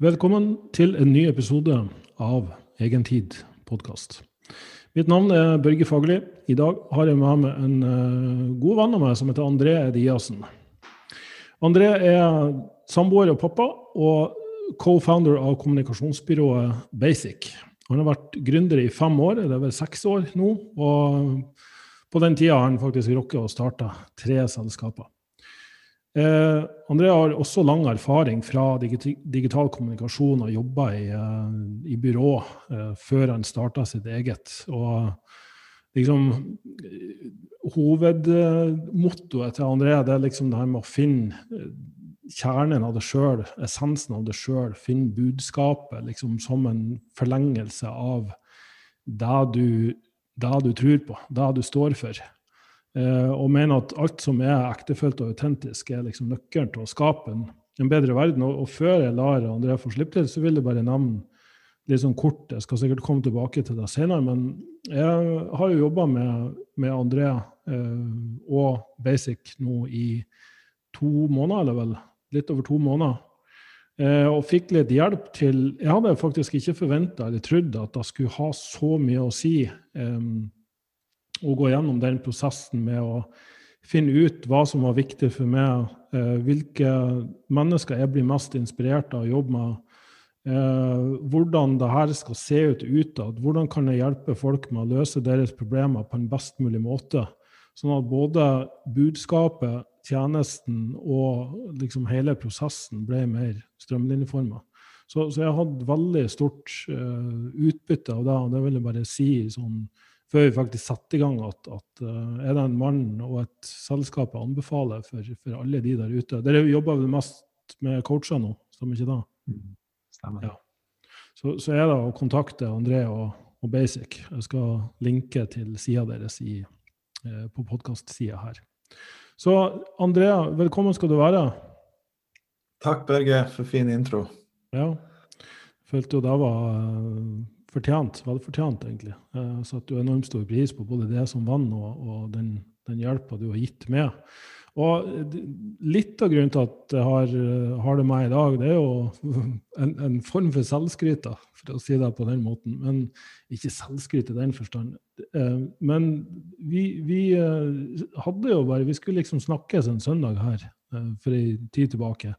Velkommen til en ny episode av Egentid podkast. Mitt navn er Børge Fagerli. I dag har jeg med meg en uh, god venn av meg som heter André Ediassen. André er samboer og pappa, og co-founder av kommunikasjonsbyrået Basic. Han har vært gründer i fem år, det er vel seks år nå. Og på den tida har han faktisk rukket å starte tre selskaper. Eh, André har også lang erfaring fra digital kommunikasjon og jobba i, uh, i, byrå eh, før han starta sitt eget. Og liksom Hovedmottoet til André det er liksom det her med å finne kjernen av det sjøl, essensen av det sjøl. Finne budskapet liksom som en forlengelse av det du, det du tror på, det du står for. Eh, og mener at alt som er ektefølt og autentisk, er liksom nøkkelen til å skape en, en bedre verden. Og, og, før jeg lar André få slippe til, så vil jeg bare nevne litt sånn kort Jeg skal sikkert komme tilbake til det senere, men jeg har jo jobba med, med, André eh, og Basic nå i to måneder, eller vel? Litt over to måneder. Eh, og fikk litt hjelp til Jeg hadde faktisk ikke forventa eller trodd at det skulle ha så mye å si. Eh, å gå gjennom den prosessen med å finne ut hva som var viktig for meg, eh, hvilke mennesker jeg blir mest inspirert av å jobbe med, eh, hvordan det her skal se ut utad, hvordan kan jeg hjelpe folk med å løse deres problemer på en best mulig måte, sånn at både budskapet, tjenesten og liksom hele prosessen ble mer strømlinjeforma. Så, så, jeg hadde veldig stort uh, utbytte av det, og det vil jeg bare si sånn før vi faktisk satte i gang, at, at uh, er det en mann og et selskap jeg anbefaler for, for alle de der ute Dere jobber vel mest med coacher nå, stemmer ikke det? Mm, stemmer. Ja. Så, så, er det å kontakte André og, og Basic. Jeg skal linke til sida deres i, eh, på podkastsida her. Så André, velkommen skal du være. Takk, Børge, for fin intro. Ja. Følte jo det var fortjent, velfortjent, egentlig. Jeg satte enormt stor pris på både det som vann og, og den, den hjelpa du har gitt med. Og litt av grunnen til at jeg har, har det med i dag, det er jo en, en form for selvskryt, for å si det på den måten. Men ikke selvskryt i den forstand. Eh, men vi, vi, eh, hadde jo bare Vi skulle liksom snakkes en søndag her eh, for ei tid tilbake.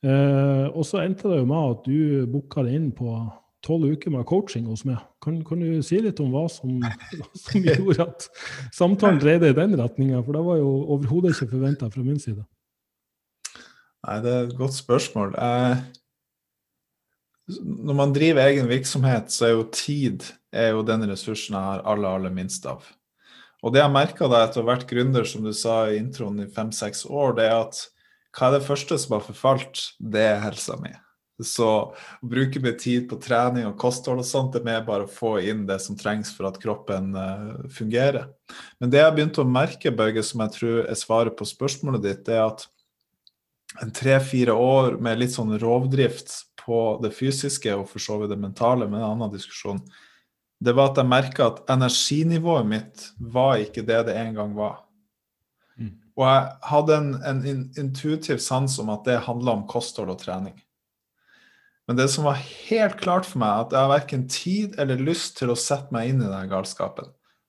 Og så endte det jo med at du booka det inn på tolv uker med coaching hos meg. Kan, kan, du si litt om hva som, som gjorde at samtalen dreide i den retninga? For det var jo overhodet ikke forventa fra min side. Nei, det er et godt spørsmål. Eh, når man driver egen virksomhet, så er jo tid er jo den ressursen jeg har aller, aller minst av. Og det jeg merka etter å ha vært gründer, som du sa i introen, i fem-seks år, det er at hva er det første som har forfalt? Det er helsa mi. Så å bruke mye tid på trening og kosthold og sånt, det er mer bare å få inn det som trengs for at kroppen uh, fungerer. Men det jeg begynte å merke, Børge, som jeg tror er svaret på spørsmålet ditt, det er at en tre-fire år med litt sånn rovdrift på det fysiske og for så vidt det mentale, med en annen diskusjon, det var at jeg merka at energinivået mitt var ikke det det en gang var. Mm. Og jeg hadde en, en intuitiv sans om at det handla om kosthold og trening. Men det som var helt klart for meg, at jeg har verken tid eller lyst til å sette meg inn i den galskapen.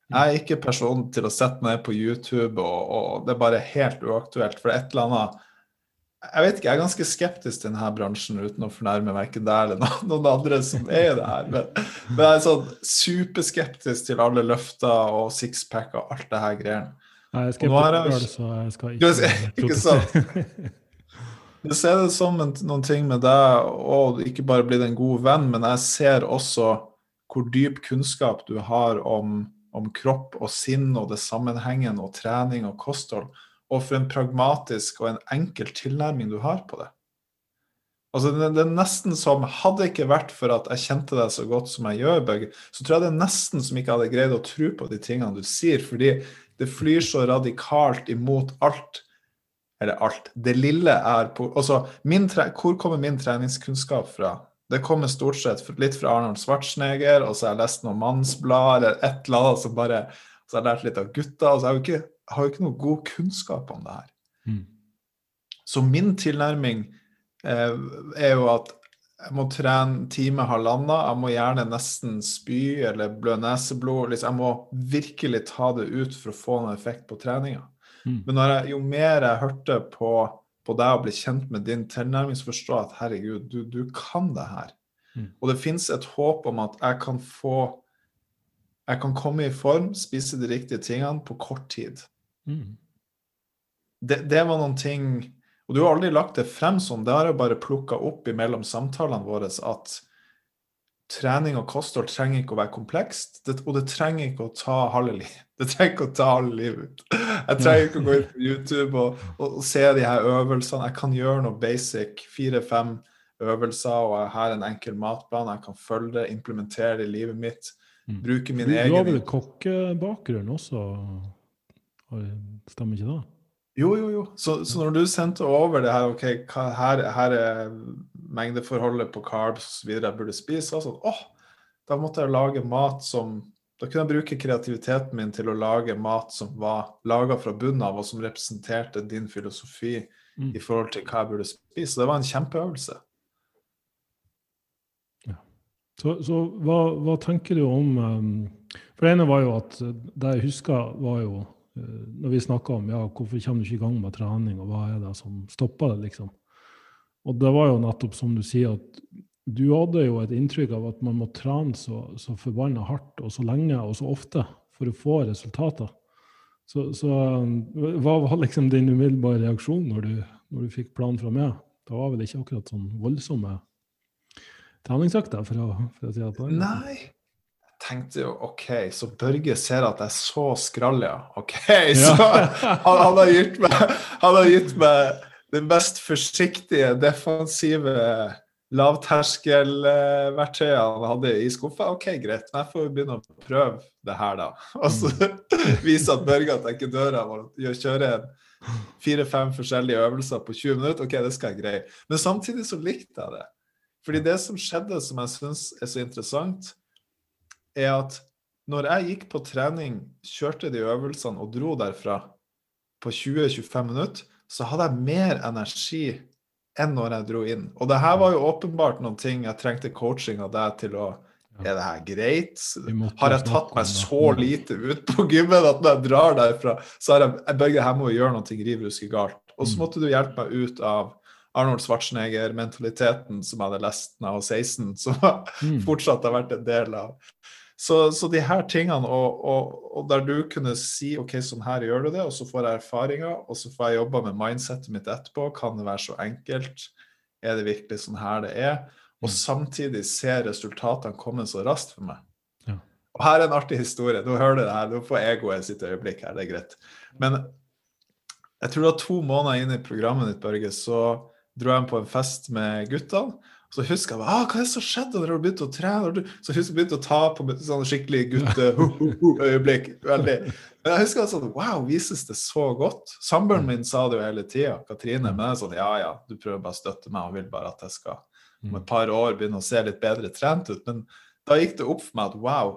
Jeg er ikke personen til å sette meg ned på YouTube, og, og, det er bare helt uaktuelt. For et eller annet Jeg vet ikke, jeg er ganske skeptisk til denne bransjen, uten å fornærme verken deg eller noen andre som er i det her. Men, men, jeg er sånn superskeptisk til alle løfter og sixpack og alt det her greiene. Nei, Jeg er skeptisk det, så jeg skal ikke Ikke sant? Jeg ser det som en, noen ting med deg, og ikke bare blitt en god venn, men jeg ser også hvor dyp kunnskap du har om, om kropp og sinn og det sammenhengen og trening og kosthold, og for en pragmatisk og en enkel tilnærming du har på det. Altså, det, det er nesten som Hadde det ikke vært for at jeg kjente deg så godt som jeg gjør, Børge, så tror jeg det er nesten som ikke hadde greid å tro på de tingene du sier, fordi det flyr så radikalt imot alt eller alt. Det lille er på altså, Hvor kommer min treningskunnskap fra? Det kommer stort sett litt fra Arnold Schwarzenegger, og så har jeg lest noe mannsblad eller et eller annet som bare Så har jeg lært litt av gutta. og så har jeg ikke, har jo ikke noe god kunnskap om det her. Mm. Så min tilnærming eh, er jo at jeg må trene time halvannen. Jeg må gjerne nesten spy eller blø neseblod. Liksom, jeg må virkelig ta det ut for å få noen effekt på treninga. Mm. Men jeg, jo mer jeg hørte på, på deg og ble kjent med din tilnærming, så forstår jeg at herregud, du, du kan det her. Mm. Og det fins et håp om at jeg kan få Jeg kan komme i form, spise de riktige tingene på kort tid. Mm. Det, det var noen ting og du har aldri lagt det frem sånn, det har jeg bare plukka opp imellom samtalene våre at trening og kosthold trenger ikke å være komplekst, det, og det trenger ikke å ta halve livet. Det trenger ikke å ta halve livet. Jeg trenger ikke å gå inn på YouTube og, og, og, se de her øvelsene. Jeg kan gjøre noe basic, fire-fem øvelser, og jeg har en enkel matplan. Jeg kan følge det, implementere det i livet mitt. Mm. Bruke min egen Du har vel kokkebakgrunn også? Stemmer ikke det? Jo, jo, jo. Så, så, når du sendte over det her OK, her, her, er mengdeforholdet på carbs osv. jeg burde spise, altså, åh, da måtte jeg lage mat som Da kunne jeg bruke kreativiteten min til å lage mat som var laga fra bunnen av, og som representerte din filosofi mm. i forhold til hva jeg burde spise. Det var en kjempeøvelse. Ja. Så, så hva, hva, tenker du om um, For det ene var jo at det jeg husker, var jo uh, når vi snakka om ja, hvorfor kommer du ikke i gang med trening, og hva er det som stopper det, liksom. Og det var jo nettopp som du sier, at du hadde jo et inntrykk av at man må trene så, så forbanna hardt og så lenge og så ofte for å få resultater. Så, så hva var liksom din umiddelbare reaksjon når du, når du fikk planen fra meg? Det var vel ikke akkurat sånn voldsomme treningsøkter, for å, for å si det på den Nei tenkte jo OK, så Børge ser at jeg er så skrall, ja. OK, så han, han, har gitt meg, han har gitt meg det mest forsiktige, defensive lavterskelverktøyet han hadde i skuffa. OK, greit, jeg får begynne å prøve det her, da. Og så vise at Børge at jeg ikke dør av å kjøre fire-fem forskjellige øvelser på 20 minutter. OK, det skal jeg greie. Men samtidig så likte jeg det. Fordi det som skjedde, som jeg syns er så interessant, er at når jeg gikk på trening, kjørte de øvelsene og dro derfra på 20-25 minutter, så hadde jeg mer energi enn når jeg dro inn. Og det her var jo åpenbart noen ting jeg trengte coaching av deg til å Er det her greit? Har jeg tatt meg så lite ut på gymmen at når jeg drar derfra, så har jeg, jeg Børge, her må vi gjøre noe riv ruske galt. Og så mm. måtte du hjelpe meg ut av Arnold Schwarzenegger-mentaliteten som jeg hadde lest da jeg var 16, som mm. fortsatt har vært en del av så, så, de her tingene, og, og, og, der du kunne si OK, sånn her gjør du det, og så får jeg erfaringer, og så får jeg jobba med mindsettet mitt etterpå. Kan det være så enkelt? Er det virkelig sånn her det er? Og mm. samtidig ser resultatene komme så raskt for meg. Ja. Og her er en artig historie. Nå hører du det her, nå får egoet sitt øyeblikk her, det er greit. Men jeg tror da to måneder inn i programmet ditt, Børge, så dro jeg på en fest med guttene. Så husker jeg ah, hva er det som skjedde når du begynte å trene? Så husker jeg begynte å ta på sånn skikkelig gutte-øyeblikk. veldig. Men jeg husker sånn Wow, vises det så godt? Samboeren min sa det jo hele tida, Katrine. Men jeg er sånn Ja, ja, du prøver bare å støtte meg og vil bare at jeg skal om et par år begynne å se litt bedre trent ut. Men da gikk det opp for meg at wow.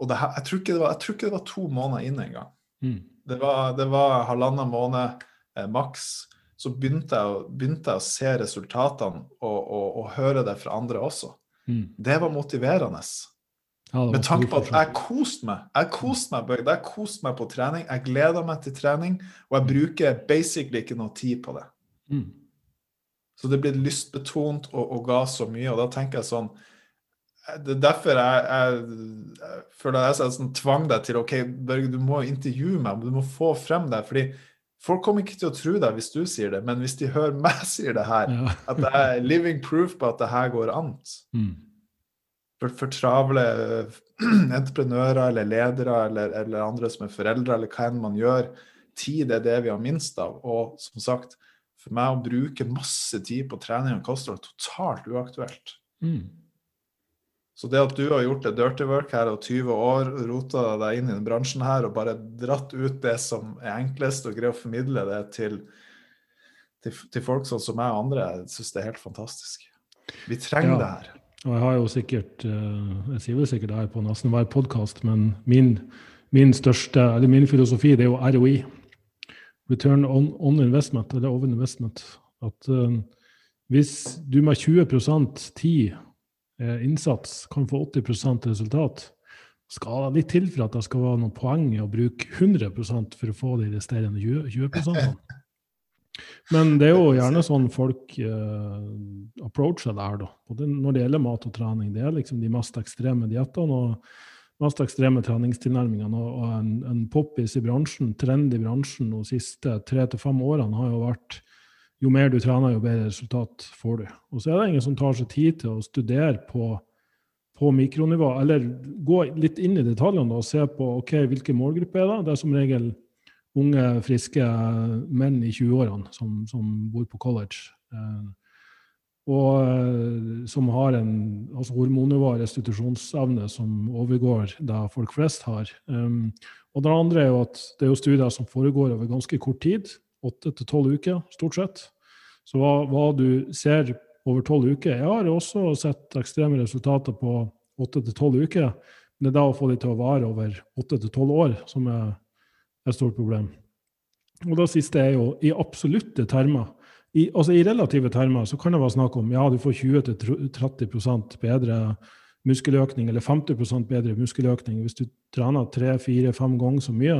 Og her, jeg, tror var, jeg, tror ikke det var, to måneder inn engang. Mm. Det, var, det var halvannen måned eh, maks så begynte jeg, begynte jeg, å se resultatene og, og, og, høre det fra andre også. Mm. Det var motiverende. Ja, Med tanke på at jeg koste meg. Jeg koste meg, Bøg. Jeg koste meg på trening. Jeg gleder meg til trening, og jeg bruker basically ikke noe tid på det. Mm. Så det blir lystbetont og, og, ga så mye, og da tenker jeg sånn Det er derfor jeg, jeg, jeg føler jeg sånn, tvang deg til OK, Børge, du må intervjue meg, du må få frem det. fordi Folk kommer ikke til å tro deg hvis du sier det, men hvis de hører meg sier det her, ja. at det er living proof på at det her går an mm. for, for, travle entreprenører eller ledere eller, eller, andre som er foreldre, eller hva enn man gjør, tid er det vi har minst av. Og som sagt, for meg å bruke masse tid på trening og kosthold er totalt uaktuelt. Mm. Så det at du har gjort det dirty work her og 20 år, rota deg inn i den bransjen her og bare dratt ut det som er enklest, og greier å formidle det til, til, til folk sånn som meg og andre, jeg syns det er helt fantastisk. Vi trenger ja. det her. Og jeg har jo sikkert eh, Jeg sier vel sikkert det her på nesten hver podkast, men min, min, største, eller min filosofi det er jo ROI. Return on, on investment, eller over investment. At uh, Hvis du med 20 tid, innsats, kan få 80% resultat, skal det litt til for at det skal være noen poeng i å bruke 100% for å få de resterende 20, 20 Men det er jo gjerne sånn folk uh, approacher det her, da. Både når det gjelder mat og trening. Det er liksom de mest ekstreme diettene og mest ekstreme treningstilnærmingene. Og en, en poppis i bransjen, trend i bransjen de siste tre til fem årene har jo vært jo mer du trener, jo bedre resultat får du. Og så er det ingen som tar seg tid til å studere på, på mikronivå, eller gå litt inn i detaljene og se på ok, hvilke målgrupper er det. Det er som regel unge, friske menn i 20-årene som, som, bor på college. Eh, og eh, som har en altså hormonnivå og restitusjonsevne som overgår det folk flest har. Um, og det andre er jo at det er jo studier som foregår over ganske kort tid. Åtte til tolv uker, stort sett. Så hva, hva du ser over tolv uker Jeg har også sett ekstreme resultater på åtte til tolv uker. Men det er da å få de til å vare over åtte til tolv år som er et stort problem. Og det siste er jo i absolutte termer. I, altså I relative termer så kan det være snakk om ja, du får 20-30% bedre muskeløkning, eller 50% bedre muskeløkning hvis du trener tre-fire-fem ganger så mye.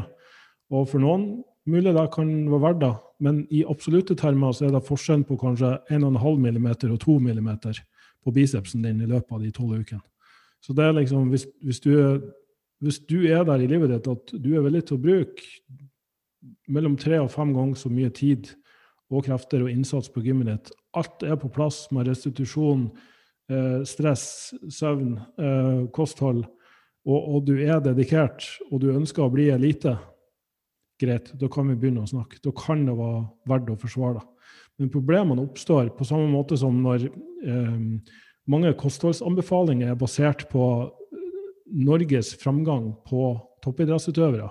Og for noen mulig det kan være verdt det, men i absolutte termer så er det forskjellen på kanskje 1,5 mm og 2 mm på bicepsen din i løpet av de tolv ukene. Så det er liksom, hvis, hvis, du, hvis, du, er der i livet ditt at du er villig til å bruke mellom tre og fem ganger så mye tid og krefter og innsats på gymmet ditt, alt er på plass med restitusjon, eh, stress, søvn, eh, kosthold, og, og, du er dedikert, og du ønsker å bli elite, greit, da kan vi begynne å snakke. Da kan det være verdt å forsvare det. Men problemene oppstår på samme måte som når eh, mange kostholdsanbefalinger er basert på eh, Norges framgang på toppidrettsutøvere.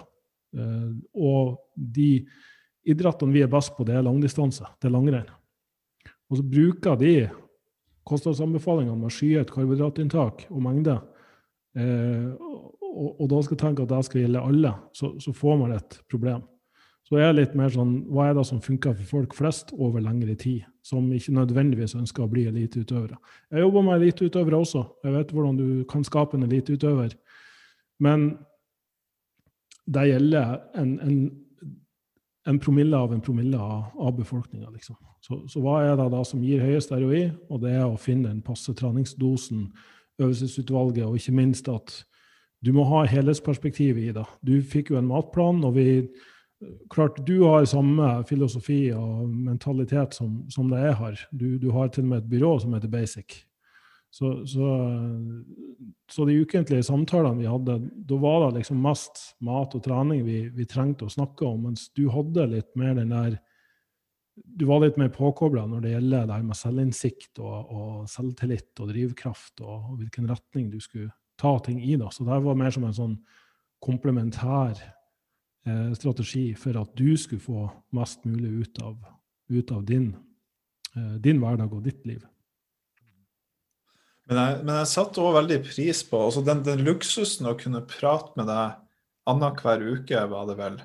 Eh, og de idrettene vi er best på, det er langdistanse, det er langrenn. Og så bruker de kostholdsanbefalingene med skyet karbohydratinntak og mengde. Eh, og, da skal tenke at det skal gjelde alle, så, så får man et problem. Så er litt mer sånn, Hva er det som funker for folk flest over lengre tid, som ikke nødvendigvis ønsker å bli eliteutøvere? Jeg jobber med eliteutøvere også. Jeg vet hvordan du kan skape en eliteutøver. Men det gjelder en, en, en, promille av en promille av, av befolkninga. Liksom. Så, så, hva er det da som gir høyest ROI? Og det er å finne den passe treningsdosen, øvelsesutvalget, og ikke minst at du må ha helhetsperspektivet i det. Du fikk jo en matplan, og vi klart, du har samme filosofi og mentalitet som, som det jeg har. Du, du, har til og med et byrå som heter Basic. Så, så, så de ukentlige samtalene vi hadde, da var det liksom mest mat og trening vi, vi, trengte å snakke om, mens du hadde litt mer den der Du var litt mer påkobla når det gjelder det her med selvinnsikt og, og selvtillit og drivkraft og, og, hvilken retning du skulle ta ting i. da. Så det var mer som en sånn komplementær eh, strategi for at du skulle få mest mulig ut av, ut av din, eh, din, hverdag og ditt liv. Men jeg, men jeg satte òg veldig pris på altså den, den, luksusen å kunne prate med deg annenhver uke, var det vel.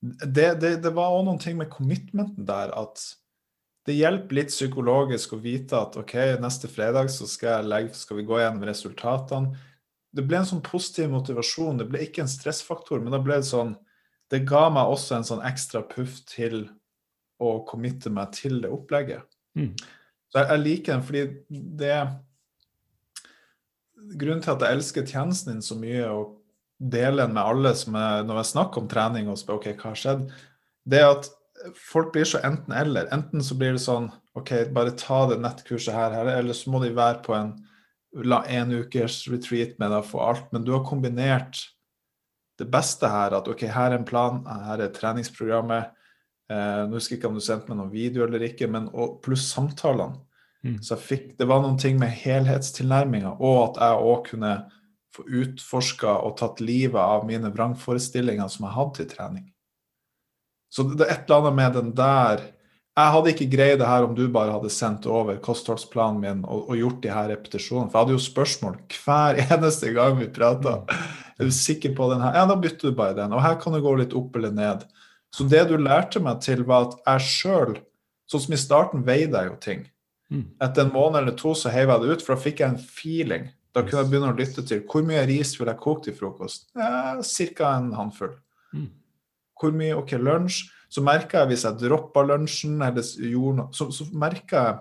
Det, det, det var òg noen ting med commitmenten der at det hjelper litt psykologisk å vite at OK, neste fredag så skal, legge, skal vi gå gjennom resultatene. Det ble en sånn positiv motivasjon. Det ble ikke en stressfaktor, men da ble det sånn det ga meg også en sånn ekstra puff til å committe meg til det opplegget. Mm. Så jeg, jeg, liker den fordi det Grunnen til at jeg elsker tjenesten din så mye og deler den med alle som er, når jeg snakker om trening og spør ok, hva har skjedd, det er at folk blir så enten-eller. Enten så blir det sånn OK, bare ta det nettkurset her, her eller så må de være på en la en ukers retreat med deg for alt. Men du har kombinert det beste her at ok, her er en plan, her er treningsprogrammet. Eh, nå husker jeg ikke om du sendte meg noen video eller ikke, men og, pluss samtalene. Mm. Så jeg fikk, det var noen ting med helhetstilnærminga, og at jeg òg kunne få utforska og tatt livet av mine vrangforestillinger som jeg hadde til trening. Så det er et eller annet med den der Jeg hadde ikke greid det her om du bare hadde sendt over kostholdsplanen min og, og gjort de her repetisjonene. For jeg hadde jo spørsmål hver eneste gang vi prata. Mm. Er du sikker på den her? Ja, da bytter du bare den. Og her kan du gå litt opp eller ned. Så det du lærte meg til, var at jeg sjøl, sånn som i starten, veide jeg jo ting. Mm. Etter en måned eller to så heiv jeg det ut, for da fikk jeg en feeling. Da kunne jeg begynne å lytte til hvor mye ris vil jeg koke til frokost. Ja, Ca. en håndfull. Mm. Hvor mye OK, lunsj. Så merka jeg hvis jeg droppa lunsjen, eller gjorde noe, så, så merka jeg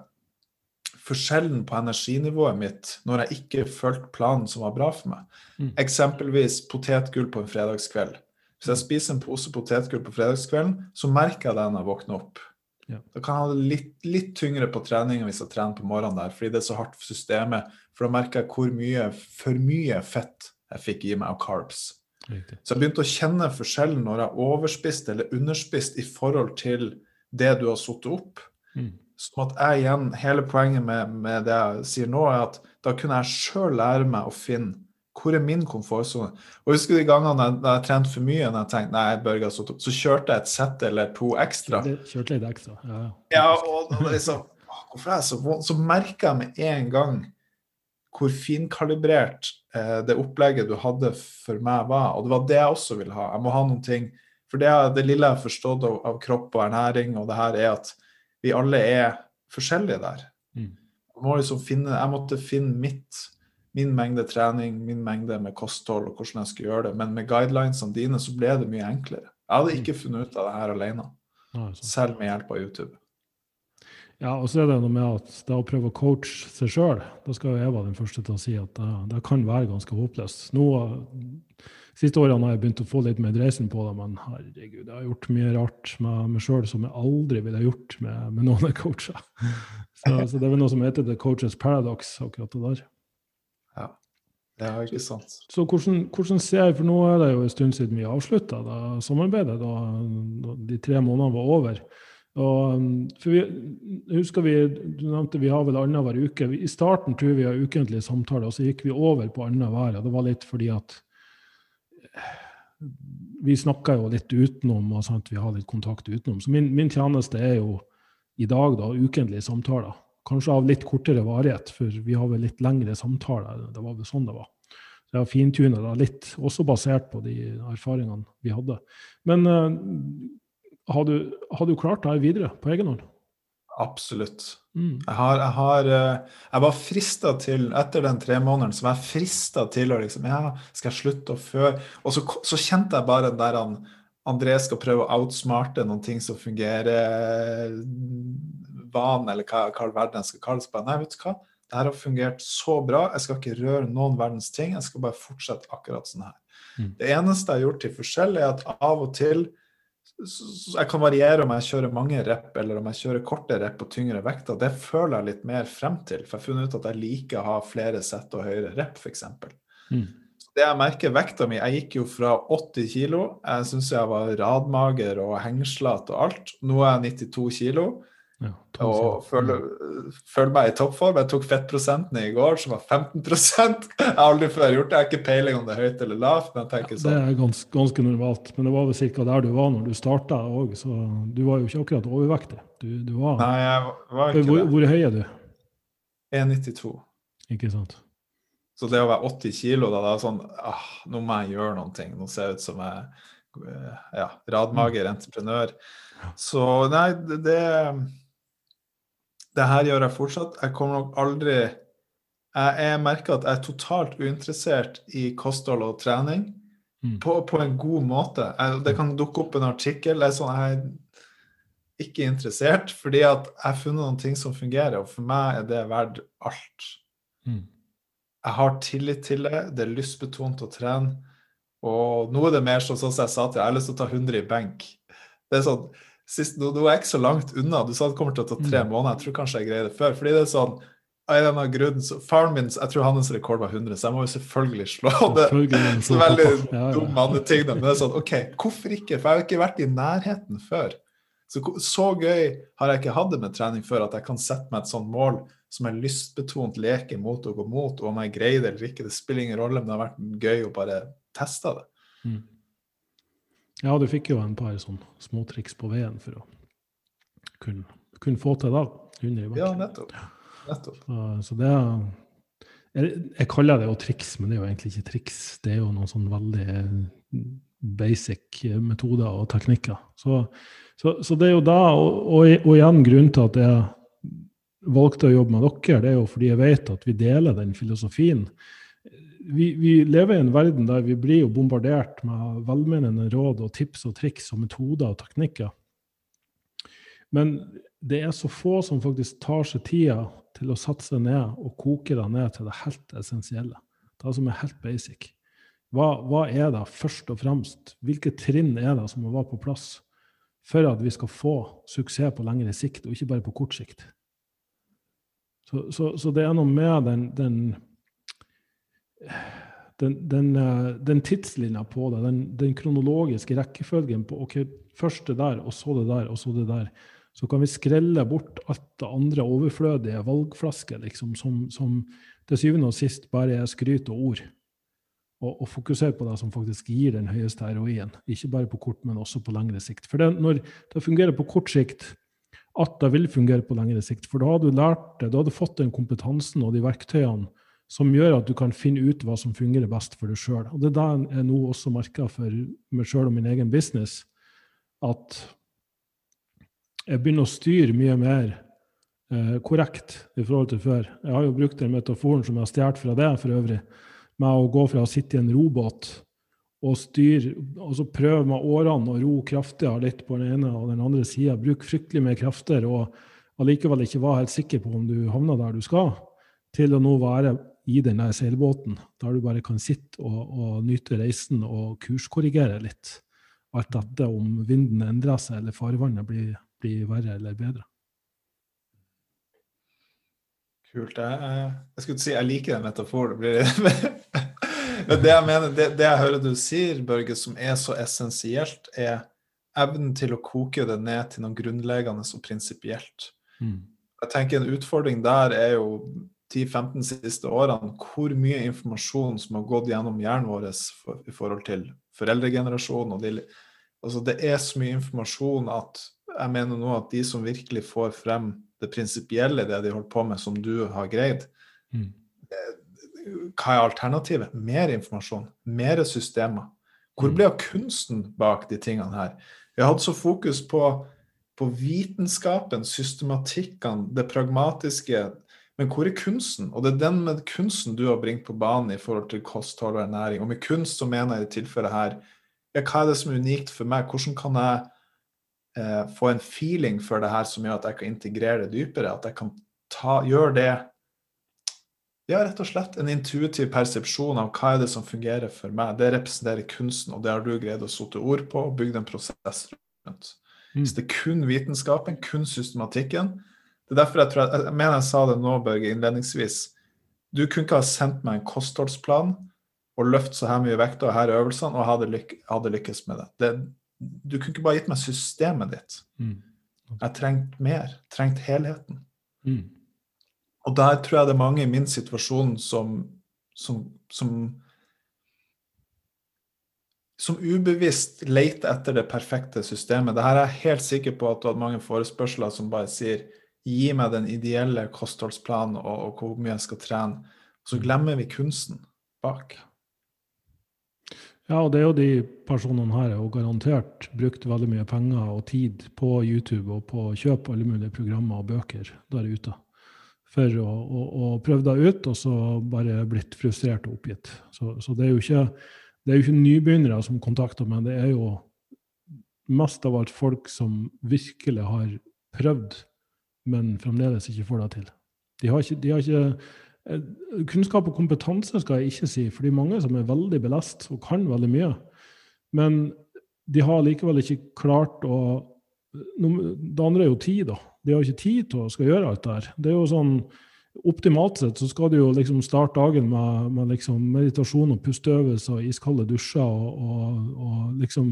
forskjellen på energinivået mitt når jeg ikke fulgte planen som var bra for meg. Mm. Eksempelvis potetgull på en fredagskveld. Hvis jeg spiser en pose potetgull på fredagskvelden, så merker jeg det når jeg våkner opp. Ja. Da kan jeg ha det litt, litt tyngre på trening hvis jeg trener på morgenen der, fordi det er så hardt for systemet. For da merker jeg hvor mye for mye fett jeg fikk i meg av carbs. Riktig. Så jeg begynte å kjenne forskjellen når jeg overspiste eller underspiste i forhold til det du har satt opp. Mm. Sånn at jeg igjen, Hele poenget med, med det jeg sier nå, er at da kunne jeg sjøl lære meg å finne hvor er min komfortsone. Og husker du de gangene jeg, jeg trente for mye, når jeg tenkte nei, Børge har satt opp, så kjørte jeg et sett eller to ekstra. Kjørte, Kjørte litt ekstra. Ja, ja. Ja, og og liksom, «Åh, hvorfor er jeg så vond? Så merker jeg med en gang hvor finkalibrert eh, det opplegget du hadde for meg var. Og det var det jeg også ville ha. Jeg må ha noen ting For det, det lille jeg har forstått av, av kropp og ernæring, og det her er at vi alle er forskjellige der. Mm. Jeg, må liksom finne, jeg måtte finne mitt, min mengde trening, min mengde med kosthold og hvordan jeg skulle gjøre det. Men med guidelinesene dine så ble det mye enklere. Jeg hadde ikke funnet ut av det her alene, selv med hjelp av YouTube. Ja, og så er det noe med at det å prøve å coache seg sjøl, da skal jo jeg være den første til å si at det, det kan være ganske håpløst. Nå, siste årene har jeg begynt å få litt mer dreisen på det, men herregud, jeg har gjort mye rart med meg sjøl som jeg aldri ville gjort med, med noen coacher. Så, så det er vel noe som heter the coaches paradox, akkurat det der. Ja, Det er ikke sant. Så hvordan, hvordan ser For nå er det jo en stund siden vi avslutta samarbeidet, da, da de tre månedene var over. Og, um, for vi, husker vi, Du nevnte vi har vel annenhver uke. I starten tror vi har ukentlige samtaler, og så gikk vi over på annenhver. Og det var litt fordi at eh, vi snakka jo litt utenom, og sant, vi har litt kontakt utenom. Så min, min tjeneste er jo i dag da ukentlige samtaler. Kanskje av litt kortere varighet, for vi har vel litt lengre samtaler. Det var vel sånn det var. Så jeg har fintunet det litt, også basert på de erfaringene vi hadde. Men eh, har, du, har du klart det videre på egen hånd? Absolutt. Mm. Jeg har, jeg har eh, Jeg var frista til, etter den tre månederen, så var jeg frista til å liksom Ja, skal jeg slutte å føre Og så, så kjente jeg bare den der han André skal prøve å outsmarte noen ting som fungerer van, eller hva, hva verden skal kalles. det. Nei, vet du hva? Det her har fungert så bra. Jeg skal ikke røre noen verdens ting. Jeg skal bare fortsette akkurat sånn her. Mm. Det eneste jeg har gjort til forskjell, er at av og til jeg kan variere om jeg kjører mange rep eller om jeg kjører korte rep og tyngre vekter. Det føler jeg litt mer frem til. For jeg har funnet ut at jeg liker å ha flere sett og høyere rep, f.eks. Mm. Det jeg merker vekta mi Jeg gikk jo fra 80 kilo. Jeg syns jeg var radmager og hengslete og alt. Nå er jeg 92 kilo Ja, og føler, føler meg i toppform. Jeg tok fettprosenten i går, som var 15 Jeg har aldri før gjort det. Jeg har ikke peiling om det er høyt eller lavt, men jeg Ja, det sånn er ganske, ganske normalt. Men det var vel ca. der du var når du starta òg, så du var jo ikke akkurat overvektig. Du, du var Nei, jeg var ikke hvor, det. hvor høy er du? 1,92. Ikke sant? Så det å være 80 kilo, da, det er sånn ah, Nå må jeg gjøre noen ting. Nå ser jeg ut som jeg eh, ja, radmager entreprenør. Så nei, det, det Det her gjør jeg fortsatt. Jeg kommer nok aldri Jeg, jeg merker at jeg er totalt uinteressert i kosthold og trening Mm. på, på en god måte. Jeg, det kan dukke opp en artikkel. Jeg er, sånn, jeg er ikke interessert, fordi at jeg har funnet noen ting som fungerer, og for meg er det verdt alt. Mm. Jeg har tillit til det. Det er lystbetont å trene. Og nå er det mer sånn som jeg sa til deg, jeg har lyst til å ta 100 i benk. Det er sånn, sist, nå, nå er jeg ikke så langt unna. Du sa det kommer til å ta tre Mm. måneder. Jeg tror kanskje jeg greier det før. Fordi det er sånn av en av grunnen, så Faren min jeg tror hans rekord var 100, så jeg må jo selvfølgelig slå det. Selvfølgelig, Så veldig. Ja, ja. dum manneting, men det er sånn, OK, hvorfor ikke? For jeg har ikke vært i nærheten før. Så, så gøy har jeg ikke hatt det med trening før, at jeg kan sette meg et sånt mål som er lystbetont, leke mot og gå mot, og om jeg greier det eller ikke, det spiller ingen rolle, men det har vært gøy å bare teste det. Mm. Ja, du fikk jo en par sånn småtriks på veien for å kunne, kunne få til det. Under i bakken. Ja, nettopp. nettopp. Så, så det er jeg, jeg kaller det jo triks, men det er jo egentlig ikke triks. Det er jo noen sånn veldig basic metoder og teknikker. Så, så, så det er jo da, og, og, og igjen grunnen til at jeg valgte å jobbe med dere, det er jo fordi jeg vet at vi deler den filosofien. Vi, vi, lever i en verden der vi blir jo bombardert med velmenende råd og tips og triks og metoder og teknikker. Men det er så få som faktisk tar seg tida til å satse ned og koke det ned til det helt essensielle. Det som er helt basic. Hva, hva, er det først og fremst? Hvilke trinn er det som må være på plass for at vi skal få suksess på lengre sikt, og ikke bare på kort sikt? Så, så, så det er noe med den, den, den, den, eh, den tidslinja på det, den, kronologiske rekkefølgen på ok, først det der, og så det der, og så det der så kan vi skrelle bort alt det andre overflødige valgflasket liksom, som, som til syvende og sist bare er skryt og ord. Og, og, fokusere på det som faktisk gir den høyeste ROI-en. Ikke bare på kort, men også på lengre sikt. For det, når det fungerer på kort sikt, at det vil fungere på lengre sikt. For da har du lært det, da har du fått den kompetansen og de verktøyene som gjør at du kan finne ut hva som fungerer best for deg sjøl. Og det er det jeg nå også merker for meg sjøl og min egen business. At jeg begynner å styre mye mer eh, korrekt i forhold til før. Jeg har jo brukt den metaforen som jeg har stjålet fra det for øvrig, med å gå fra å sitte i en robåt og styre, altså prøve med årene å ro kraftigere litt på den ene og den andre sida, bruke fryktelig mer krefter og allikevel ikke være helt sikker på om du havner der du skal, til å nå være i den der seilbåten, der du bare kan sitte og, og nyte reisen og kurskorrigere litt. Alt dette om vinden endrer seg eller farvannet blir blir verre eller bedre. Kult. Jeg, jeg skulle si jeg liker den metaforen. Men det jeg mener, det, det, jeg hører du sier, Børge, som er så essensielt, er evnen til å koke det ned til noe grunnleggende og prinsipielt. Mm. Jeg tenker En utfordring der er jo 10-15 siste årene hvor mye informasjon som har gått gjennom hjernen vår for, i forhold til foreldregenerasjonen. og de, altså Det er så mye informasjon at jeg mener nå at de som virkelig får frem det prinsipielle det de holder på med, som du har greid, mm. Eh, hva er alternativet? Mer informasjon, mer systemer. Hvor mm. ble av kunsten bak de tingene her? Vi har hatt så fokus på, på vitenskapen, systematikkene, det pragmatiske. Men hvor er kunsten? Og det er den med kunsten du har bringt på banen i forhold til kosthold og ernæring. Og med kunst så mener jeg i tilfellet her ja, hva er det som er unikt for meg? Hvordan kan jeg eh, få en feeling for det her som gjør at jeg kan integrere det dypere. At jeg kan ta, gjøre det Ja, rett og slett en intuitiv persepsjon av hva er det som fungerer for meg. Det representerer kunsten, og det har du greid å sette ord på og bygd en prosess rundt. Mm. Hvis det er kun vitenskapen, kun systematikken Det er derfor jeg tror jeg, jeg mener jeg sa det nå, Børge, innledningsvis. Du kunne ikke ha sendt meg en kostholdsplan og løft så her mye vekt og her øvelsene, og hadde, lyk, hadde lykkes med det. det du kunne ikke bare gitt meg systemet ditt. Mm. Jeg trengte mer. Trengte helheten. Mm. Og der tror jeg det er mange i min situasjon som, som, som, som ubevisst leter etter det perfekte systemet. Dette er jeg helt sikker på at du hadde mange forespørsler som bare sier gi meg den ideelle kostholdsplanen og, og hvor mye jeg skal trene. så mm. glemmer vi kunsten bak. Ja, og det er jo de personene her har garantert brukt veldig mye penger og tid på YouTube og på å kjøpe alle mulige programmer og bøker der ute for å, å, å prøve det ut, og så bare blitt frustrert og oppgitt. Så, så det, er ikke, det er jo ikke nybegynnere som kontakter meg, det er jo mest av alt folk som virkelig har prøvd, men fremdeles ikke får det til. De har ikke, de har ikke Eh, kunnskap og kompetanse skal jeg ikke si, for det er mange som er veldig belest og kan veldig mye. Men de har likevel ikke klart å Det andre er jo tid, da. De har ikke tid til å skal gjøre alt det her. Det er jo sånn Optimalt sett så skal du jo liksom starte dagen med, med liksom meditasjon og pusteøvelser iskalde dusjer og, og, og, liksom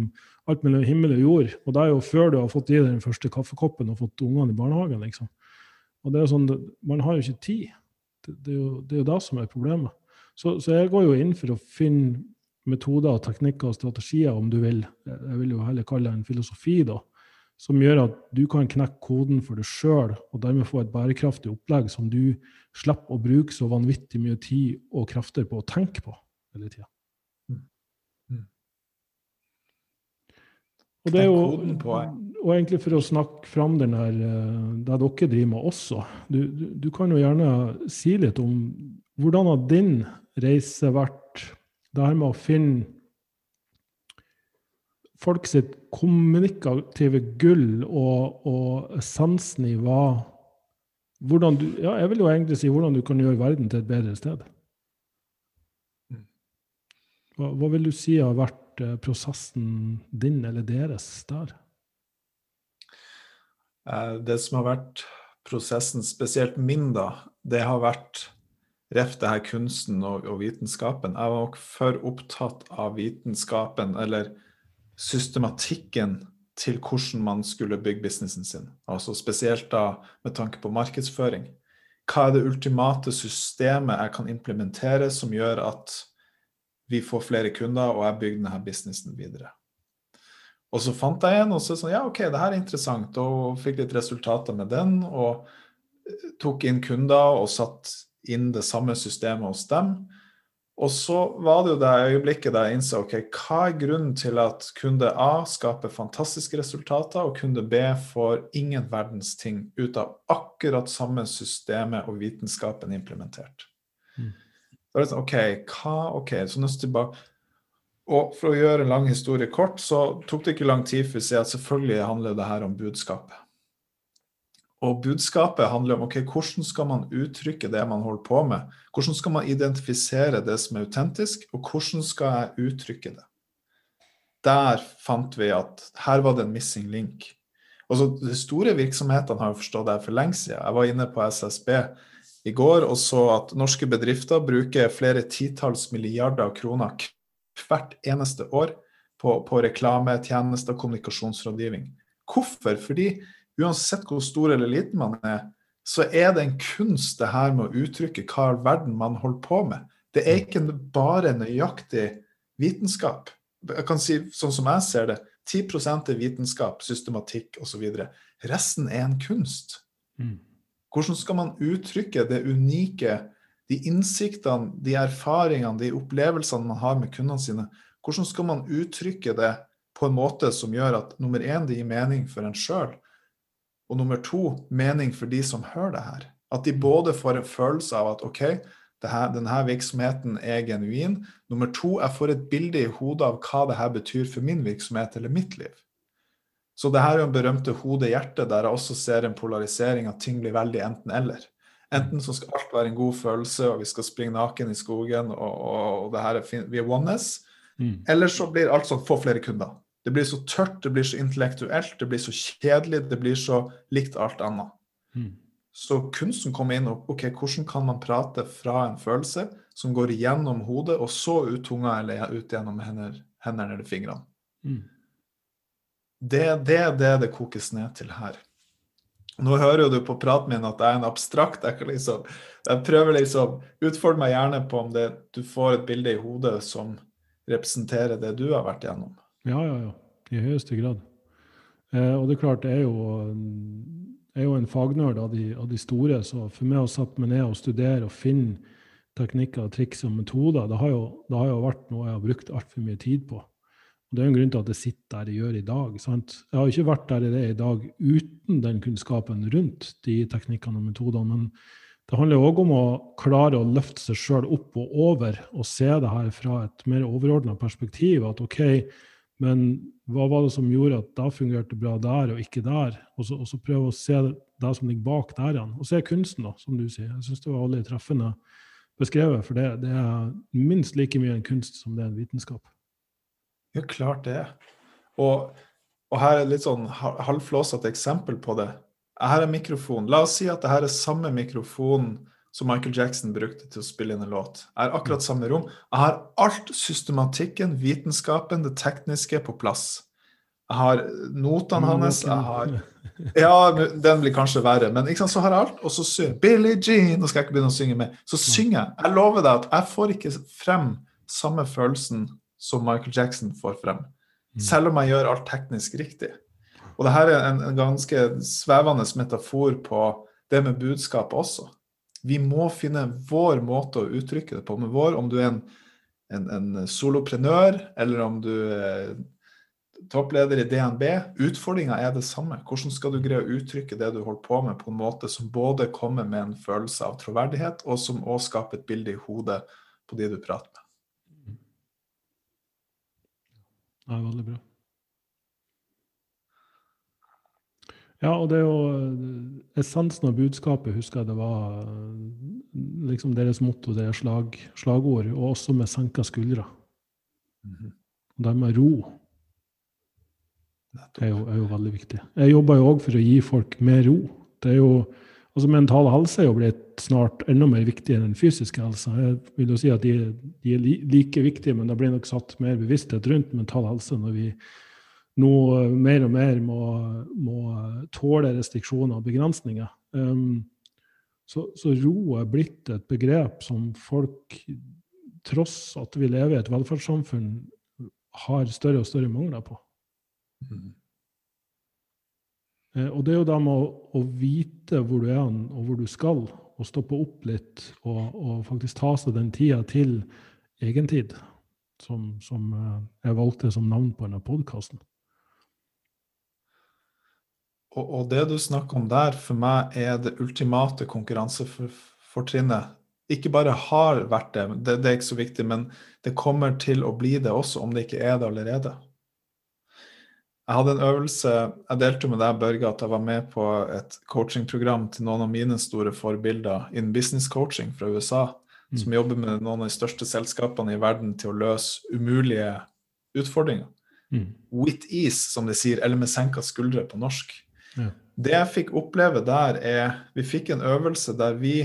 alt mellom himmel og jord. Og det er jo før du har fått i deg den første kaffekoppen og fått ungene i barnehagen, liksom. Og det er jo sånn, Man har jo ikke tid. Det, det er jo det som er problemet. Så, så, jeg går jo inn for å finne metoder, teknikker og strategier, om du vil. Jeg vil jo heller kalle det en filosofi, da. Som gjør at du kan knekke koden for deg sjøl, og dermed få et bærekraftig opplegg som du slipper å bruke så vanvittig mye tid og krefter på å tenke på hele tida. Mm. Mm. Og det er jo og egentlig for å snakke fram den eh, det dere driver med også. Du, du, du, kan jo gjerne si litt om hvordan har din reise vært, det her med å finne folk sitt kommunikative gull og, og essensen i hva hvordan du, ja, Jeg vil jo egentlig si hvordan du kan gjøre verden til et bedre sted. Hva, hva vil du si har vært eh, prosessen din eller deres der? Eh, det som har vært prosessen, spesielt min, da, det har vært ref det her kunsten og, og, vitenskapen. Jeg var nok for opptatt av vitenskapen, eller systematikken til hvordan man skulle bygge businessen sin. Altså Spesielt da med tanke på markedsføring. Hva er det ultimate systemet jeg kan implementere som gjør at vi får flere kunder, og jeg bygger denne businessen videre. Og så fant jeg en og så sånn, ja, ok, det her er interessant, og fikk litt resultater med den. Og tok inn kunder og satt inn det samme systemet hos dem. Og så var det jo det øyeblikket der jeg innså ok, hva er grunnen til at kunde A skaper fantastiske resultater, og kunde B får ingen verdens ting ut av akkurat samme systemet og vitenskapen implementert. Mm. Da er det sånn, ok, hva, ok, så nøst tilbake. Og for å gjøre en lang historie kort, så tok det ikke lang tid for å si at selvfølgelig handler det her om budskapet. Og budskapet handler om ok, hvordan skal man uttrykke det man holder på med. Hvordan skal man identifisere det som er autentisk, og hvordan skal jeg uttrykke det. Der fant vi at her var det en missing link. Og så De store virksomhetene har jo forstått det for lenge siden. Jeg var inne på SSB i går og så at norske bedrifter bruker flere titalls milliarder kroner hvert eneste år på, på reklame, og kommunikasjonsrådgivning. Hvorfor? Fordi uansett hvor stor eller liten man er, så er det en kunst det her med å uttrykke hva i verden man holder på med. Det er ikke bare nøyaktig vitenskap. Jeg kan si sånn som jeg ser det, 10 er vitenskap, systematikk osv. Resten er en kunst. Mm. Hvordan skal man uttrykke det unike, de innsiktene, de erfaringene, de opplevelsene man har med kundene sine? Hvordan skal man uttrykke det på en måte som gjør at nummer én, det gir mening for en sjøl, og nummer to, mening for de som hører det her. At de både får en følelse av at OK, her, denne virksomheten er genuin. Nummer to, jeg får et bilde i hodet av hva det her betyr for min virksomhet eller mitt liv. Så det her er jo en berømte hode-hjerte, der jeg også ser en polarisering at ting blir veldig enten-eller. Enten så skal alt være en god følelse, og vi skal springe naken i skogen, og, og, og det her er vi er oneness. Mm. Eller så blir alt sånn få flere kunder. Det blir så tørt, det blir så intellektuelt, det blir så kjedelig, det blir så likt alt annet. Mm. Så kunsten kommer inn og ok, hvordan kan man prate fra en følelse som går gjennom hodet, og så ut tunga eller ut gjennom hender, hendene eller fingrene. Mm. Det er det, det det kokes ned til her. Nå hører jo du på praten min at jeg er en abstrakt. Jeg, liksom, jeg prøver liksom Utfordre meg gjerne på om det, du får et bilde i hodet som representerer det du har vært gjennom. Ja, ja, ja. I høyeste grad. Eh, og det er klart, jeg er jo, jeg er jo en fagnerd av de, av de, store, så for meg å sette meg ned og studere og finne teknikker, triks og metoder, det har jo, det har jo vært noe jeg har brukt altfor mye tid på. Og Det er en grunn til at jeg sitter der jeg gjør i dag. Sant? Jeg har ikke vært der det er i dag uten den kunnskapen rundt de teknikkene og metodene. men det handler òg om å klare å løfte seg sjøl opp og over og se det her fra et mer overordna perspektiv. At OK, men hva var det som gjorde at det fungerte bra der og ikke der? Og så, og så prøve å se det som ligger bak der igjen. Og se kunsten, da, som du sier. Jeg syns det var veldig treffende beskrevet, for det, det, er minst like mye en kunst som det er en vitenskap. Ja, klart det. Og, og her er litt sånn halvflåsete eksempel på det. Her er mikrofonen. La oss si at det her er samme mikrofon som Michael Jackson brukte til å spille inn en låt. Jeg har akkurat samme rom. Jeg har alt systematikken, vitenskapen, det tekniske på plass. Jeg har notene hans. jeg har... Ja, den blir kanskje verre, men ikke sant, så har jeg alt. Og så synger Billie Jean, nå skal jeg ikke begynne å synge mer. Så synger jeg. Jeg lover deg at jeg får ikke frem samme følelsen som Michael Jackson får frem. Mm. Selv om jeg gjør alt teknisk riktig. Og det her er en, en ganske svevende metafor på det med budskapet også. Vi må finne vår måte å uttrykke det på. med vår, Om du er en, en, en soloprenør, eller om du er toppleder i DNB. Utfordringa er det samme. Hvordan skal du greie å uttrykke det du holder på med, på en måte som både kommer med en følelse av troverdighet, og som også skaper et bilde i hodet på de du prater med. Det er veldig bra. Ja, og det er jo essensen av budskapet, husker jeg det var liksom deres motto, deres slag, slagord, og også med senka skuldre. Mm -hmm. Det med ro er jo, er jo, veldig viktig. Jeg jobber jo òg for å gi folk mer ro. Det er jo, altså Mental helse er jo blitt snart enda mer viktig enn den fysiske helsa. Jeg vil jo si at de, de, er like viktige, men det blir nok satt mer bevissthet rundt mental helse når vi nå mer og mer må, må tåle restriksjoner og begrensninger. Um, så, så ro er blitt et begrep som folk, tross at vi lever i et velferdssamfunn, har større og større mangler på. Mm. Eh, og det er jo da med å, å, vite hvor du er og hvor du skal, og stoppe opp litt og, og faktisk ta seg den tida til egentid, som, som eh, jeg valgte som navn på denne podkasten. Og, og, det du snakker om der, for meg er det ultimate konkurransefortrinnet. Ikke bare har vært det, det, det er ikke så viktig, men det kommer til å bli det også, om det ikke er det allerede. Jeg hadde en øvelse Jeg delte med deg, Børge, at jeg var med på et coachingprogram til noen av mine store forbilder innen business coaching fra USA, mm. som jobber med noen av de største selskapene i verden til å løse umulige utfordringer. Mm. With ease, som de sier, eller med senka skuldre på norsk. Det jeg fikk oppleve der, er Vi fikk en øvelse der vi,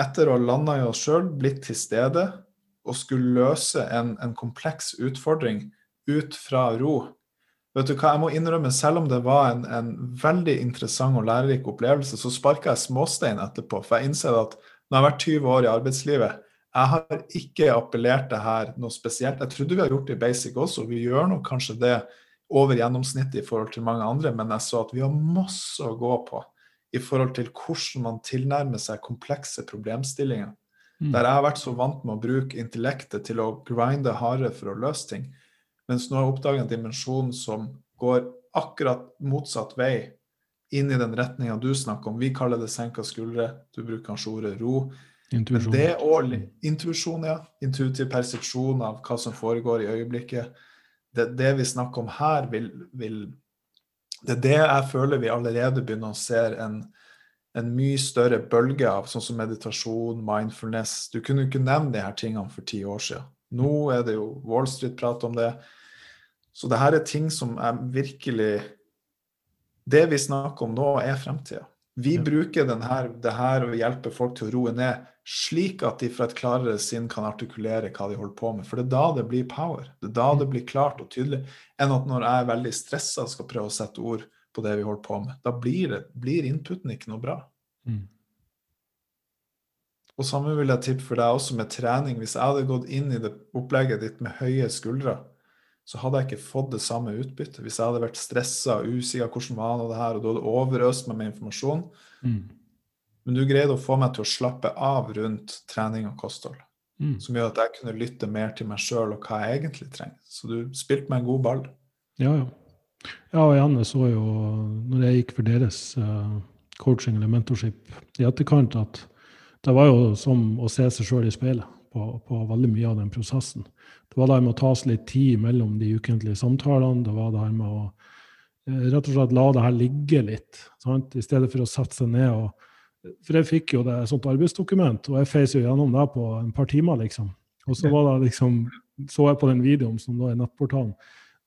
etter å ha landa i oss sjøl, blitt til stede og skulle løse en, en, kompleks utfordring ut fra ro. Vet du hva, Jeg må innrømme, selv om det var en, en veldig interessant og lærerik opplevelse, så sparka jeg småstein etterpå. For jeg innser at når jeg har vært 20 år i arbeidslivet, jeg har ikke appellert det her noe spesielt. Jeg trodde vi har gjort det i basic også, vi gjør nok kanskje det over gjennomsnittet i forhold til mange andre, men jeg så at vi har masse å gå på i forhold til hvordan man tilnærmer seg komplekse problemstillinger. Mm. Der jeg har vært så vant med å bruke intellektet til å grinde hardere for å løse ting. Mens nå har jeg oppdaget en dimensjon som går akkurat motsatt vei, inn i den retninga du snakker om. Vi kaller det senka skuldre, du bruker kanskje ordet ro. Intuisjon. Men det og intuisjon, ja. Intuitiv persepsjon av hva som foregår i øyeblikket det, det vi snakker om her, vil, vil, Det er det jeg føler vi allerede begynner å se en, en mye større bølge av, sånn som meditasjon, mindfulness. Du kunne ikke nevne de her tingene for ti år siden. Nå er det jo Wall Street-prat om det. Så det her er ting som er virkelig Det vi snakker om nå, er fremtida. Vi ja. bruker denne, det her å hjelpe folk til å roe ned slik at de fra et klarere sinn kan artikulere hva de holder på med. For det er da det blir power. Det er da det blir klart og tydelig. Enn at når jeg er veldig stressa og skal prøve å sette ord på det vi holder på med. Da blir, det, blir inputen ikke noe bra. Mm. Og samme vil jeg tippe for deg også med trening. Hvis jeg hadde gått inn i det opplegget ditt med høye skuldre, så hadde jeg ikke fått det samme utbyttet. Hvis jeg hadde vært stressa og usikker hvordan var det her, og du hadde overøst meg med informasjon, mm men du greide å få meg til å slappe av rundt trening og kosthold. Mm. Som gjør at jeg kunne lytte mer til meg sjøl og hva jeg egentlig trenger. Så du spilte meg en god ball. Ja, ja. Ja, og Janne så jo, når jeg gikk for deres uh, coaching eller mentorship i etterkant, at det var jo som å se seg sjøl i speilet på, på, veldig mye av den prosessen. Det var det med å ta seg litt tid mellom de ukentlige samtalene. Det var det her med å uh, rett og slett la det her ligge litt. Sant? I stedet for å sette seg ned og for jeg fikk jo det sånt arbeidsdokument, og jeg feis jo gjennom det på en par timer, liksom. Og så var det liksom, så jeg på den videoen som da er nettportalen.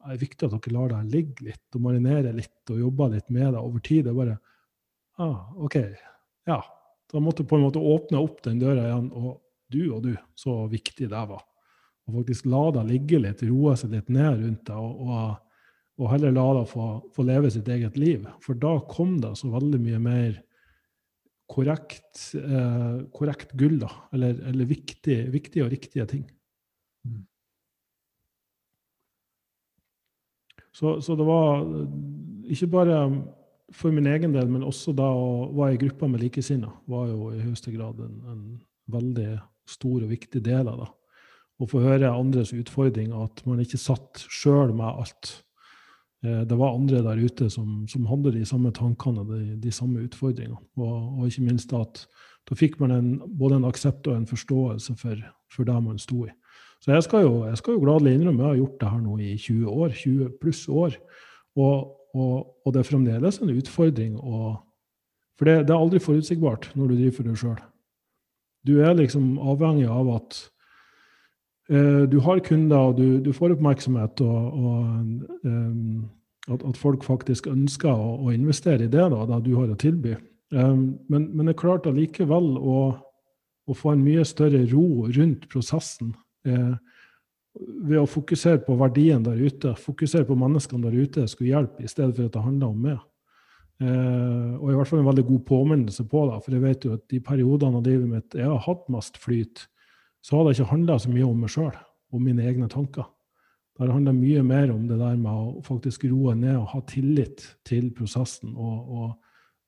Det er viktig at dere lar det ligge litt og marinere litt og jobbe litt med det over tid. Det er bare ah, OK. Ja. Da måtte jeg på en måte åpne opp den døra igjen. Og du og du, så viktig det var. Og faktisk la det ligge litt, roe seg litt ned rundt det. og, og, og heller la det få, få leve sitt eget liv. For da kom det så veldig mye mer korrekt, eh, korrekt gull, da. Eller, eller viktige, viktige, og riktige ting. Mm. Så, så, det var ikke bare for min egen del, men også da å være i gruppa med likesinnede, var jo i høyeste grad en, en, veldig stor og viktig del av det. Å få høre andres utfordringer, at man ikke satt sjøl med alt. Eh, det var andre der ute som, som hadde de samme tankene og de, de samme utfordringene. Og, og, ikke minst at da fikk man en, både en aksept og en forståelse for, for det man sto i. Så jeg skal, jo, jeg skal jo gladelig innrømme jeg har gjort det her nå i 20 år, 20 pluss år. Og, og, og det er fremdeles en utfordring. for det, det, er aldri forutsigbart når du driver for deg sjøl. Du er liksom avhengig av at du har kunder, og du, du får oppmerksomhet, og, og um, at, at, folk faktisk ønsker å, å investere i det da, da, du har å tilby. Um, men, men er klart allikevel å, å, få en mye større ro rundt prosessen eh, ved å fokusere på verdien der ute. Fokusere på menneskene der ute skulle hjelpe, i stedet for at det handler om meg. Eh, og i hvert fall en veldig god påminnelse på det. For jeg vet jo at de periodene av livet mitt jeg har hatt mest flyt, så har det ikke handla så mye om meg sjøl og mine egne tanker. Det handla mye mer om det der med å faktisk roe ned og ha tillit til prosessen og, og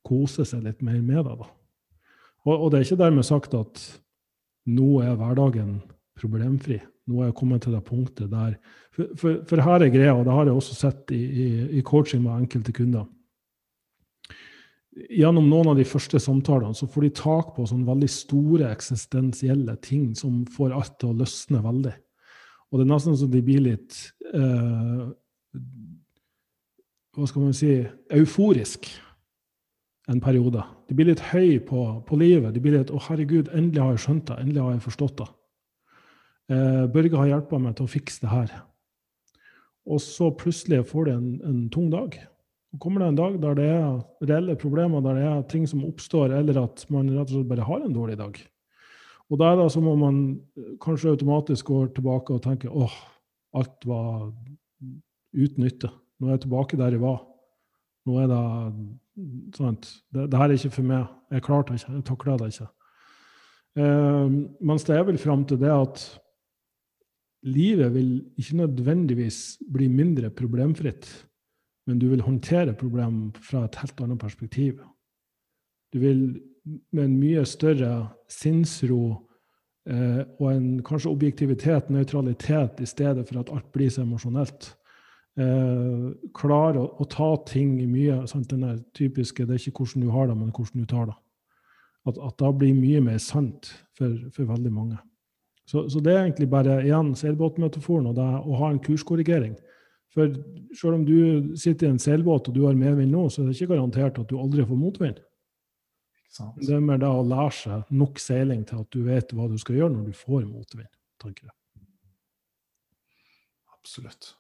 kose seg litt mer med det. da. Og, og, det er ikke dermed sagt at nå er hverdagen problemfri. Nå er jeg kommet til det punktet der For, for, for her er greia, og det har jeg også sett i, i, i, coaching med enkelte kunder. Gjennom noen av de første samtalene så får de tak på sånne veldig store eksistensielle ting som får alt til å løsne veldig. Og det er nesten så de blir litt eh, Hva skal man si euforisk en periode. De blir litt høy på, på livet. De blir litt 'Å, herregud, endelig har jeg skjønt det. Endelig har jeg forstått det'. Eh, Børge har hjulpet meg til å fikse det her. Og så plutselig får de en, en tung dag. Kommer det en dag der det er reelle problemer, der det er ting som oppstår, eller at man rett og slett bare har en dårlig dag. Og da er det som om man kanskje automatisk går tilbake og tenker åh, alt var uten nytte. Nå er jeg tilbake der jeg var. Nå er det sant, det, det her er ikke for meg. Jeg klarte det ikke. Jeg takla det ikke. Eh, mens det jeg vil fram til, det at livet vil ikke nødvendigvis bli mindre problemfritt, men du vil håndtere problemet fra et helt annet perspektiv. Du vil med en mye større sinnsro eh, og en kanskje objektivitet, nøytralitet, i stedet for at alt blir så emosjonelt. Eh, klare å, å, ta ting i mye sant, den typiske 'det er ikke hvordan du har det, men hvordan du tar det'. At, at det blir mye mer sant for, for veldig mange. Så, så, det er egentlig bare igjen seilbåtmetaforen og det å ha en kurskorrigering. For selv om du sitter i en seilbåt og du har medvind nå, så er det ikke garantert at du aldri får motvind. Det er mer da å lære seg nok seiling til at du vet hva du skal gjøre når du får motvind. tenker jeg. Absolutt.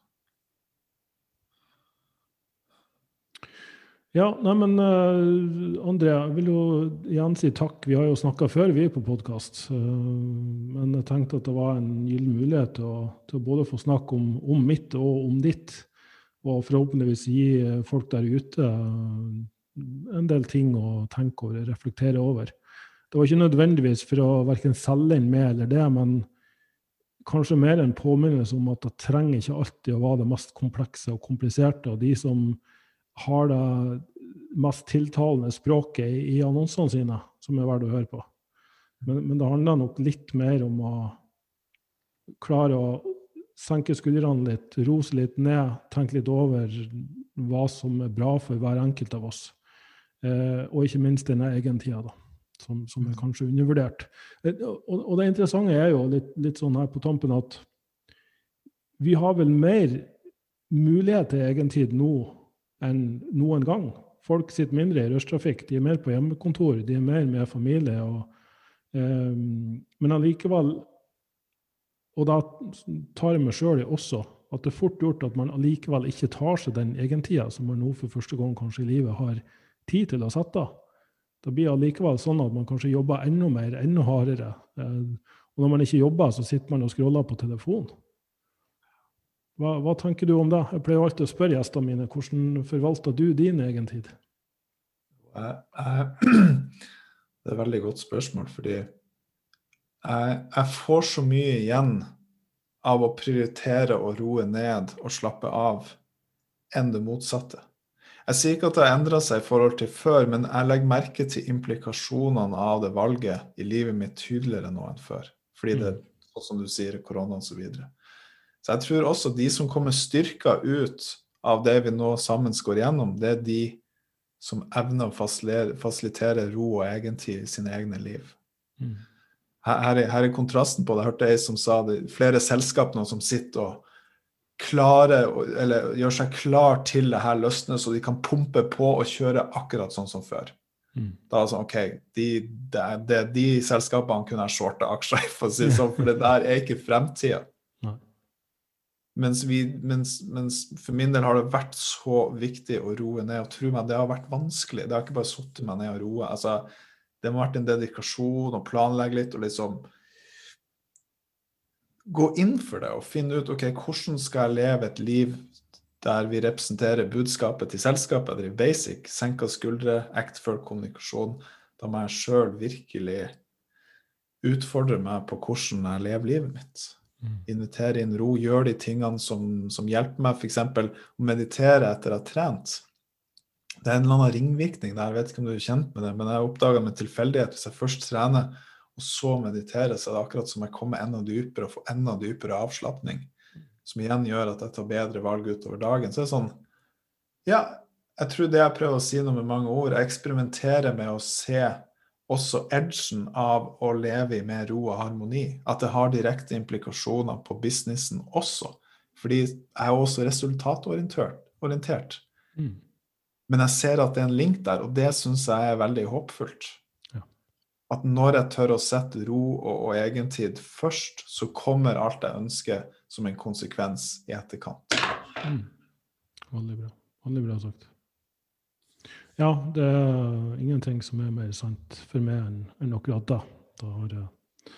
Ja, nei, men uh, André, jeg vil jo igjen si takk. Vi har jo snakka før, vi, på podkast. Uh, men jeg tenkte at det var en gyllen mulighet til å, til å både få snakke om, om, mitt og om ditt. Og forhåpentligvis gi folk der ute uh, en del ting å tenke over, reflektere over. Det var ikke nødvendigvis for å verken selge inn med eller det, men kanskje mer en påminnelse om at det trenger ikke alltid å være det mest komplekse og kompliserte. Og de som har det mest tiltalende språket i annonsene sine, som er verdt å høre på. Men, men, det handler nok litt mer om å klare å senke skuldrene litt, rose litt ned, tenke litt over hva som er bra for hver enkelt av oss. Eh, og ikke minst denne egentida, da, som, som, er kanskje undervurdert. Eh, og, og, det interessante er jo litt, litt, sånn her på tampen at vi har vel mer mulighet til egentid nå enn noen gang. Folk sitter mindre i rushtrafikk, de er mer på hjemmekontor, de er mer med familie. Og, men allikevel Og da tar jeg meg sjøl i også at det er fort gjort at man allikevel ikke tar seg den egentida som man nå for første gang kanskje i livet har tid til å sette av. Da blir det allikevel sånn at man kanskje jobber enda mer, enda hardere. Eh, og når man ikke jobber, så sitter man og scroller på telefonen. Hva, hva, tenker du om det? Jeg pleier alltid å spørre gjestene mine hvordan forvalter du din egen tid? Det er et veldig godt spørsmål, fordi jeg, jeg får så mye igjen av å prioritere å roe ned og slappe av enn det motsatte. Jeg sier ikke at det har endra seg i forhold til før, men jeg legger merke til implikasjonene av det valget i livet mitt tydeligere nå enn før. Fordi det, mm. sånn som du sier, korona osv. Så, videre. så jeg tror også de som kommer styrka ut av det vi nå sammen går igjennom, det er de som evner å fasilitere ro og egentid i sine egne liv. Mm. Her, her, er, kontrasten på det. Jeg hørte ei som sa det, flere selskap nå som sitter og klarer, eller gjør seg klar til det her løsner, så de kan pumpe på og kjøre akkurat sånn som før. Mm. Da er det sånn, OK, de, de, de, de selskapene kunne jeg shorta aksjer i, for å si det sånn, for det der er ikke fremtida. Mens, vi, mens, mens, for min del har det vært så viktig å roe ned. Og tro meg, det har vært vanskelig. Det har ikke bare satt meg ned og roe. Altså, det må ha vært en dedikasjon å planlegge litt og liksom Gå inn for det og finne ut ok, hvordan skal jeg leve et liv der vi representerer budskapet til selskapet, driver basic, senka skuldre, ektefølt kommunikasjon. Da må jeg sjøl virkelig utfordre meg på hvordan jeg lever livet mitt. Mm. Invitere inn ro, gjøre de tingene som, som hjelper meg, f.eks. å meditere etter å ha trent. Det er en eller annen ringvirkning der, jeg vet ikke om du er kjent med det, men jeg oppdaga med tilfeldighet hvis jeg først trener og så mediterer, så er det akkurat som jeg kommer enda dypere og får enda dypere avslapning. Som igjen gjør at jeg tar bedre valg utover dagen. Så det er sånn Ja, jeg tror det jeg prøver å si noe med mange ord, jeg eksperimenterer med å se også edgen av å leve i mer ro og harmoni. At det har direkte implikasjoner på businessen også. Fordi jeg er også resultatorientert. Mm. Men jeg ser at det er en link der, og det syns jeg er veldig håpfullt. Ja. At når jeg tør å sette ro og, og egentid først, så kommer alt jeg ønsker som en konsekvens i etterkant. Mm. Veldig bra. Veldig bra sagt. Ja, det er ingenting som er mer sant for meg enn, enn akkurat da. Da har jeg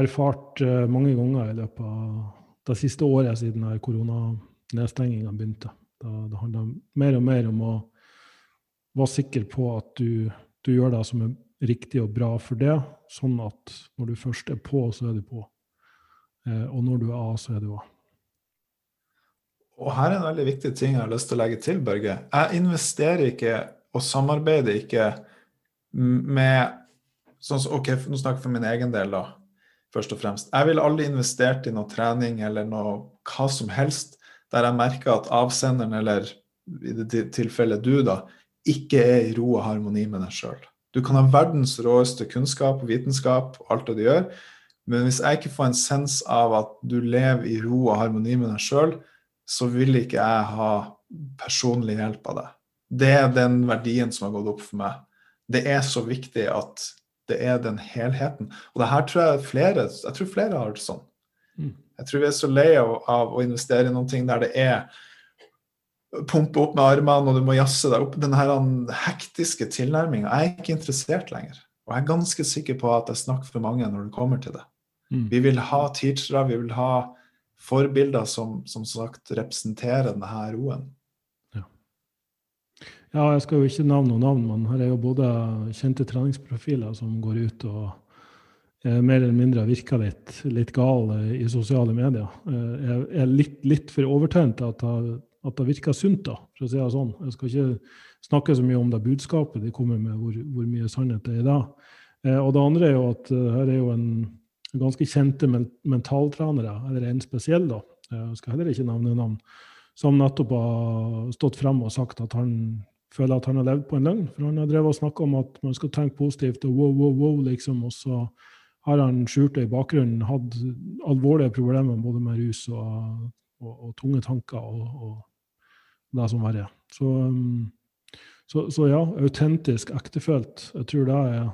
erfart uh, mange ganger i løpet av det siste året siden koronanedstenginga begynte. Da, det handler mer og mer om å være sikker på at du, du, gjør det som er riktig og bra for det, sånn at når du først er på, så er du på. Uh, og når du er av, så er du av. Og her er en veldig viktig ting jeg har lyst til å legge til, Børge. Jeg investerer ikke og samarbeider ikke med sånn ok, Nå snakker jeg for min egen del, da, først og fremst. Jeg ville aldri investert i noe trening eller noe hva som helst der jeg merker at avsenderen, eller i det tilfellet du, da, ikke er i ro og harmoni med deg sjøl. Du kan ha verdens råeste kunnskap og vitenskap og alt det du gjør, men hvis jeg ikke får en sens av at du lever i ro og harmoni med deg sjøl, så vil ikke jeg ha personlig hjelp av deg. Det er den verdien som har gått opp for meg. Det er så viktig at det er den helheten. Og det her tror jeg flere jeg tror flere har det sånn. Mm. Jeg tror vi er så lei av, av, å investere i noen ting der det er pumpe opp med armene, og du må jazze deg opp. Den her hektiske tilnærminga. Jeg er ikke interessert lenger. Og jeg er ganske sikker på at jeg snakker for mange når det kommer til det. Mm. Vi vil ha teachere, vi vil ha forbilder som som sagt representerer denne roen. Ja, jeg skal jo ikke navne noen navn, men her er jo både kjente treningsprofiler som går ut og er mer eller mindre virker litt, litt gal i sosiale medier. Jeg eh, er litt, litt for overtent til at, at, det virker sunt, da, for å si det sånn. Jeg skal ikke snakke så mye om det budskapet de kommer med, hvor, hvor mye sannhet det er i det. Eh, og det andre er jo at eh, her er jo en ganske kjente mentaltrenere, eller en spesiell, da. Jeg skal heller ikke nevne navn som nettopp har stått frem og sagt at han føler at han har levd på en løgn. For han har drevet og snakka om at man skal tenke positivt og wow, wow, wow, liksom. Og så har han skjult det i bakgrunnen, hatt alvorlige problemer både med rus og, og, og tunge tanker og, og, det som verre. Så, um, så, så, ja, autentisk, ektefølt. Jeg tror det er,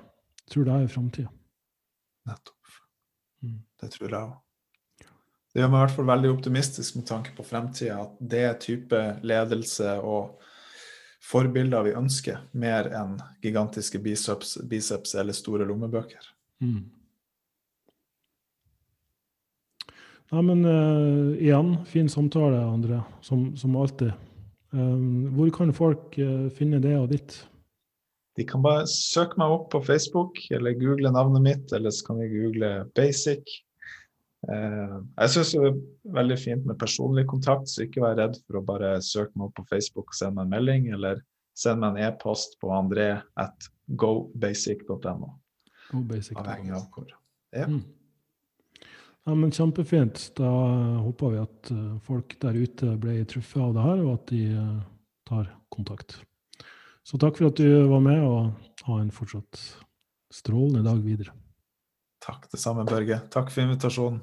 jeg er framtida. Nettopp. Mm. Det tror jeg òg. Det gjør meg i hvert fall veldig optimistisk med tanke på fremtida. At det type ledelse og forbilder vi ønsker, mer enn gigantiske biceps, biceps eller store lommebøker. Mm. Ja, men uh, igjen, fin samtale, André, som, som alltid. Um, hvor kan folk uh, finne det og ditt? De kan bare søke meg opp på Facebook, eller google navnet mitt, eller så kan de google Basic. Uh, jeg syns det er veldig fint med personlig kontakt, så ikke vær redd for å bare søke meg opp på Facebook og sende meg en melding, eller send meg en e-post på andré at gobasic.no. Avhengig av hvor. Ja. Mm. Ja, men Kjempefint. Da håper vi at eh, folk der ute ble truffet av det her, og at de eh, tar kontakt. Så takk for at du var med, og ha en fortsatt strålende dag videre. Takk, det samme, Børge. Takk for invitasjonen.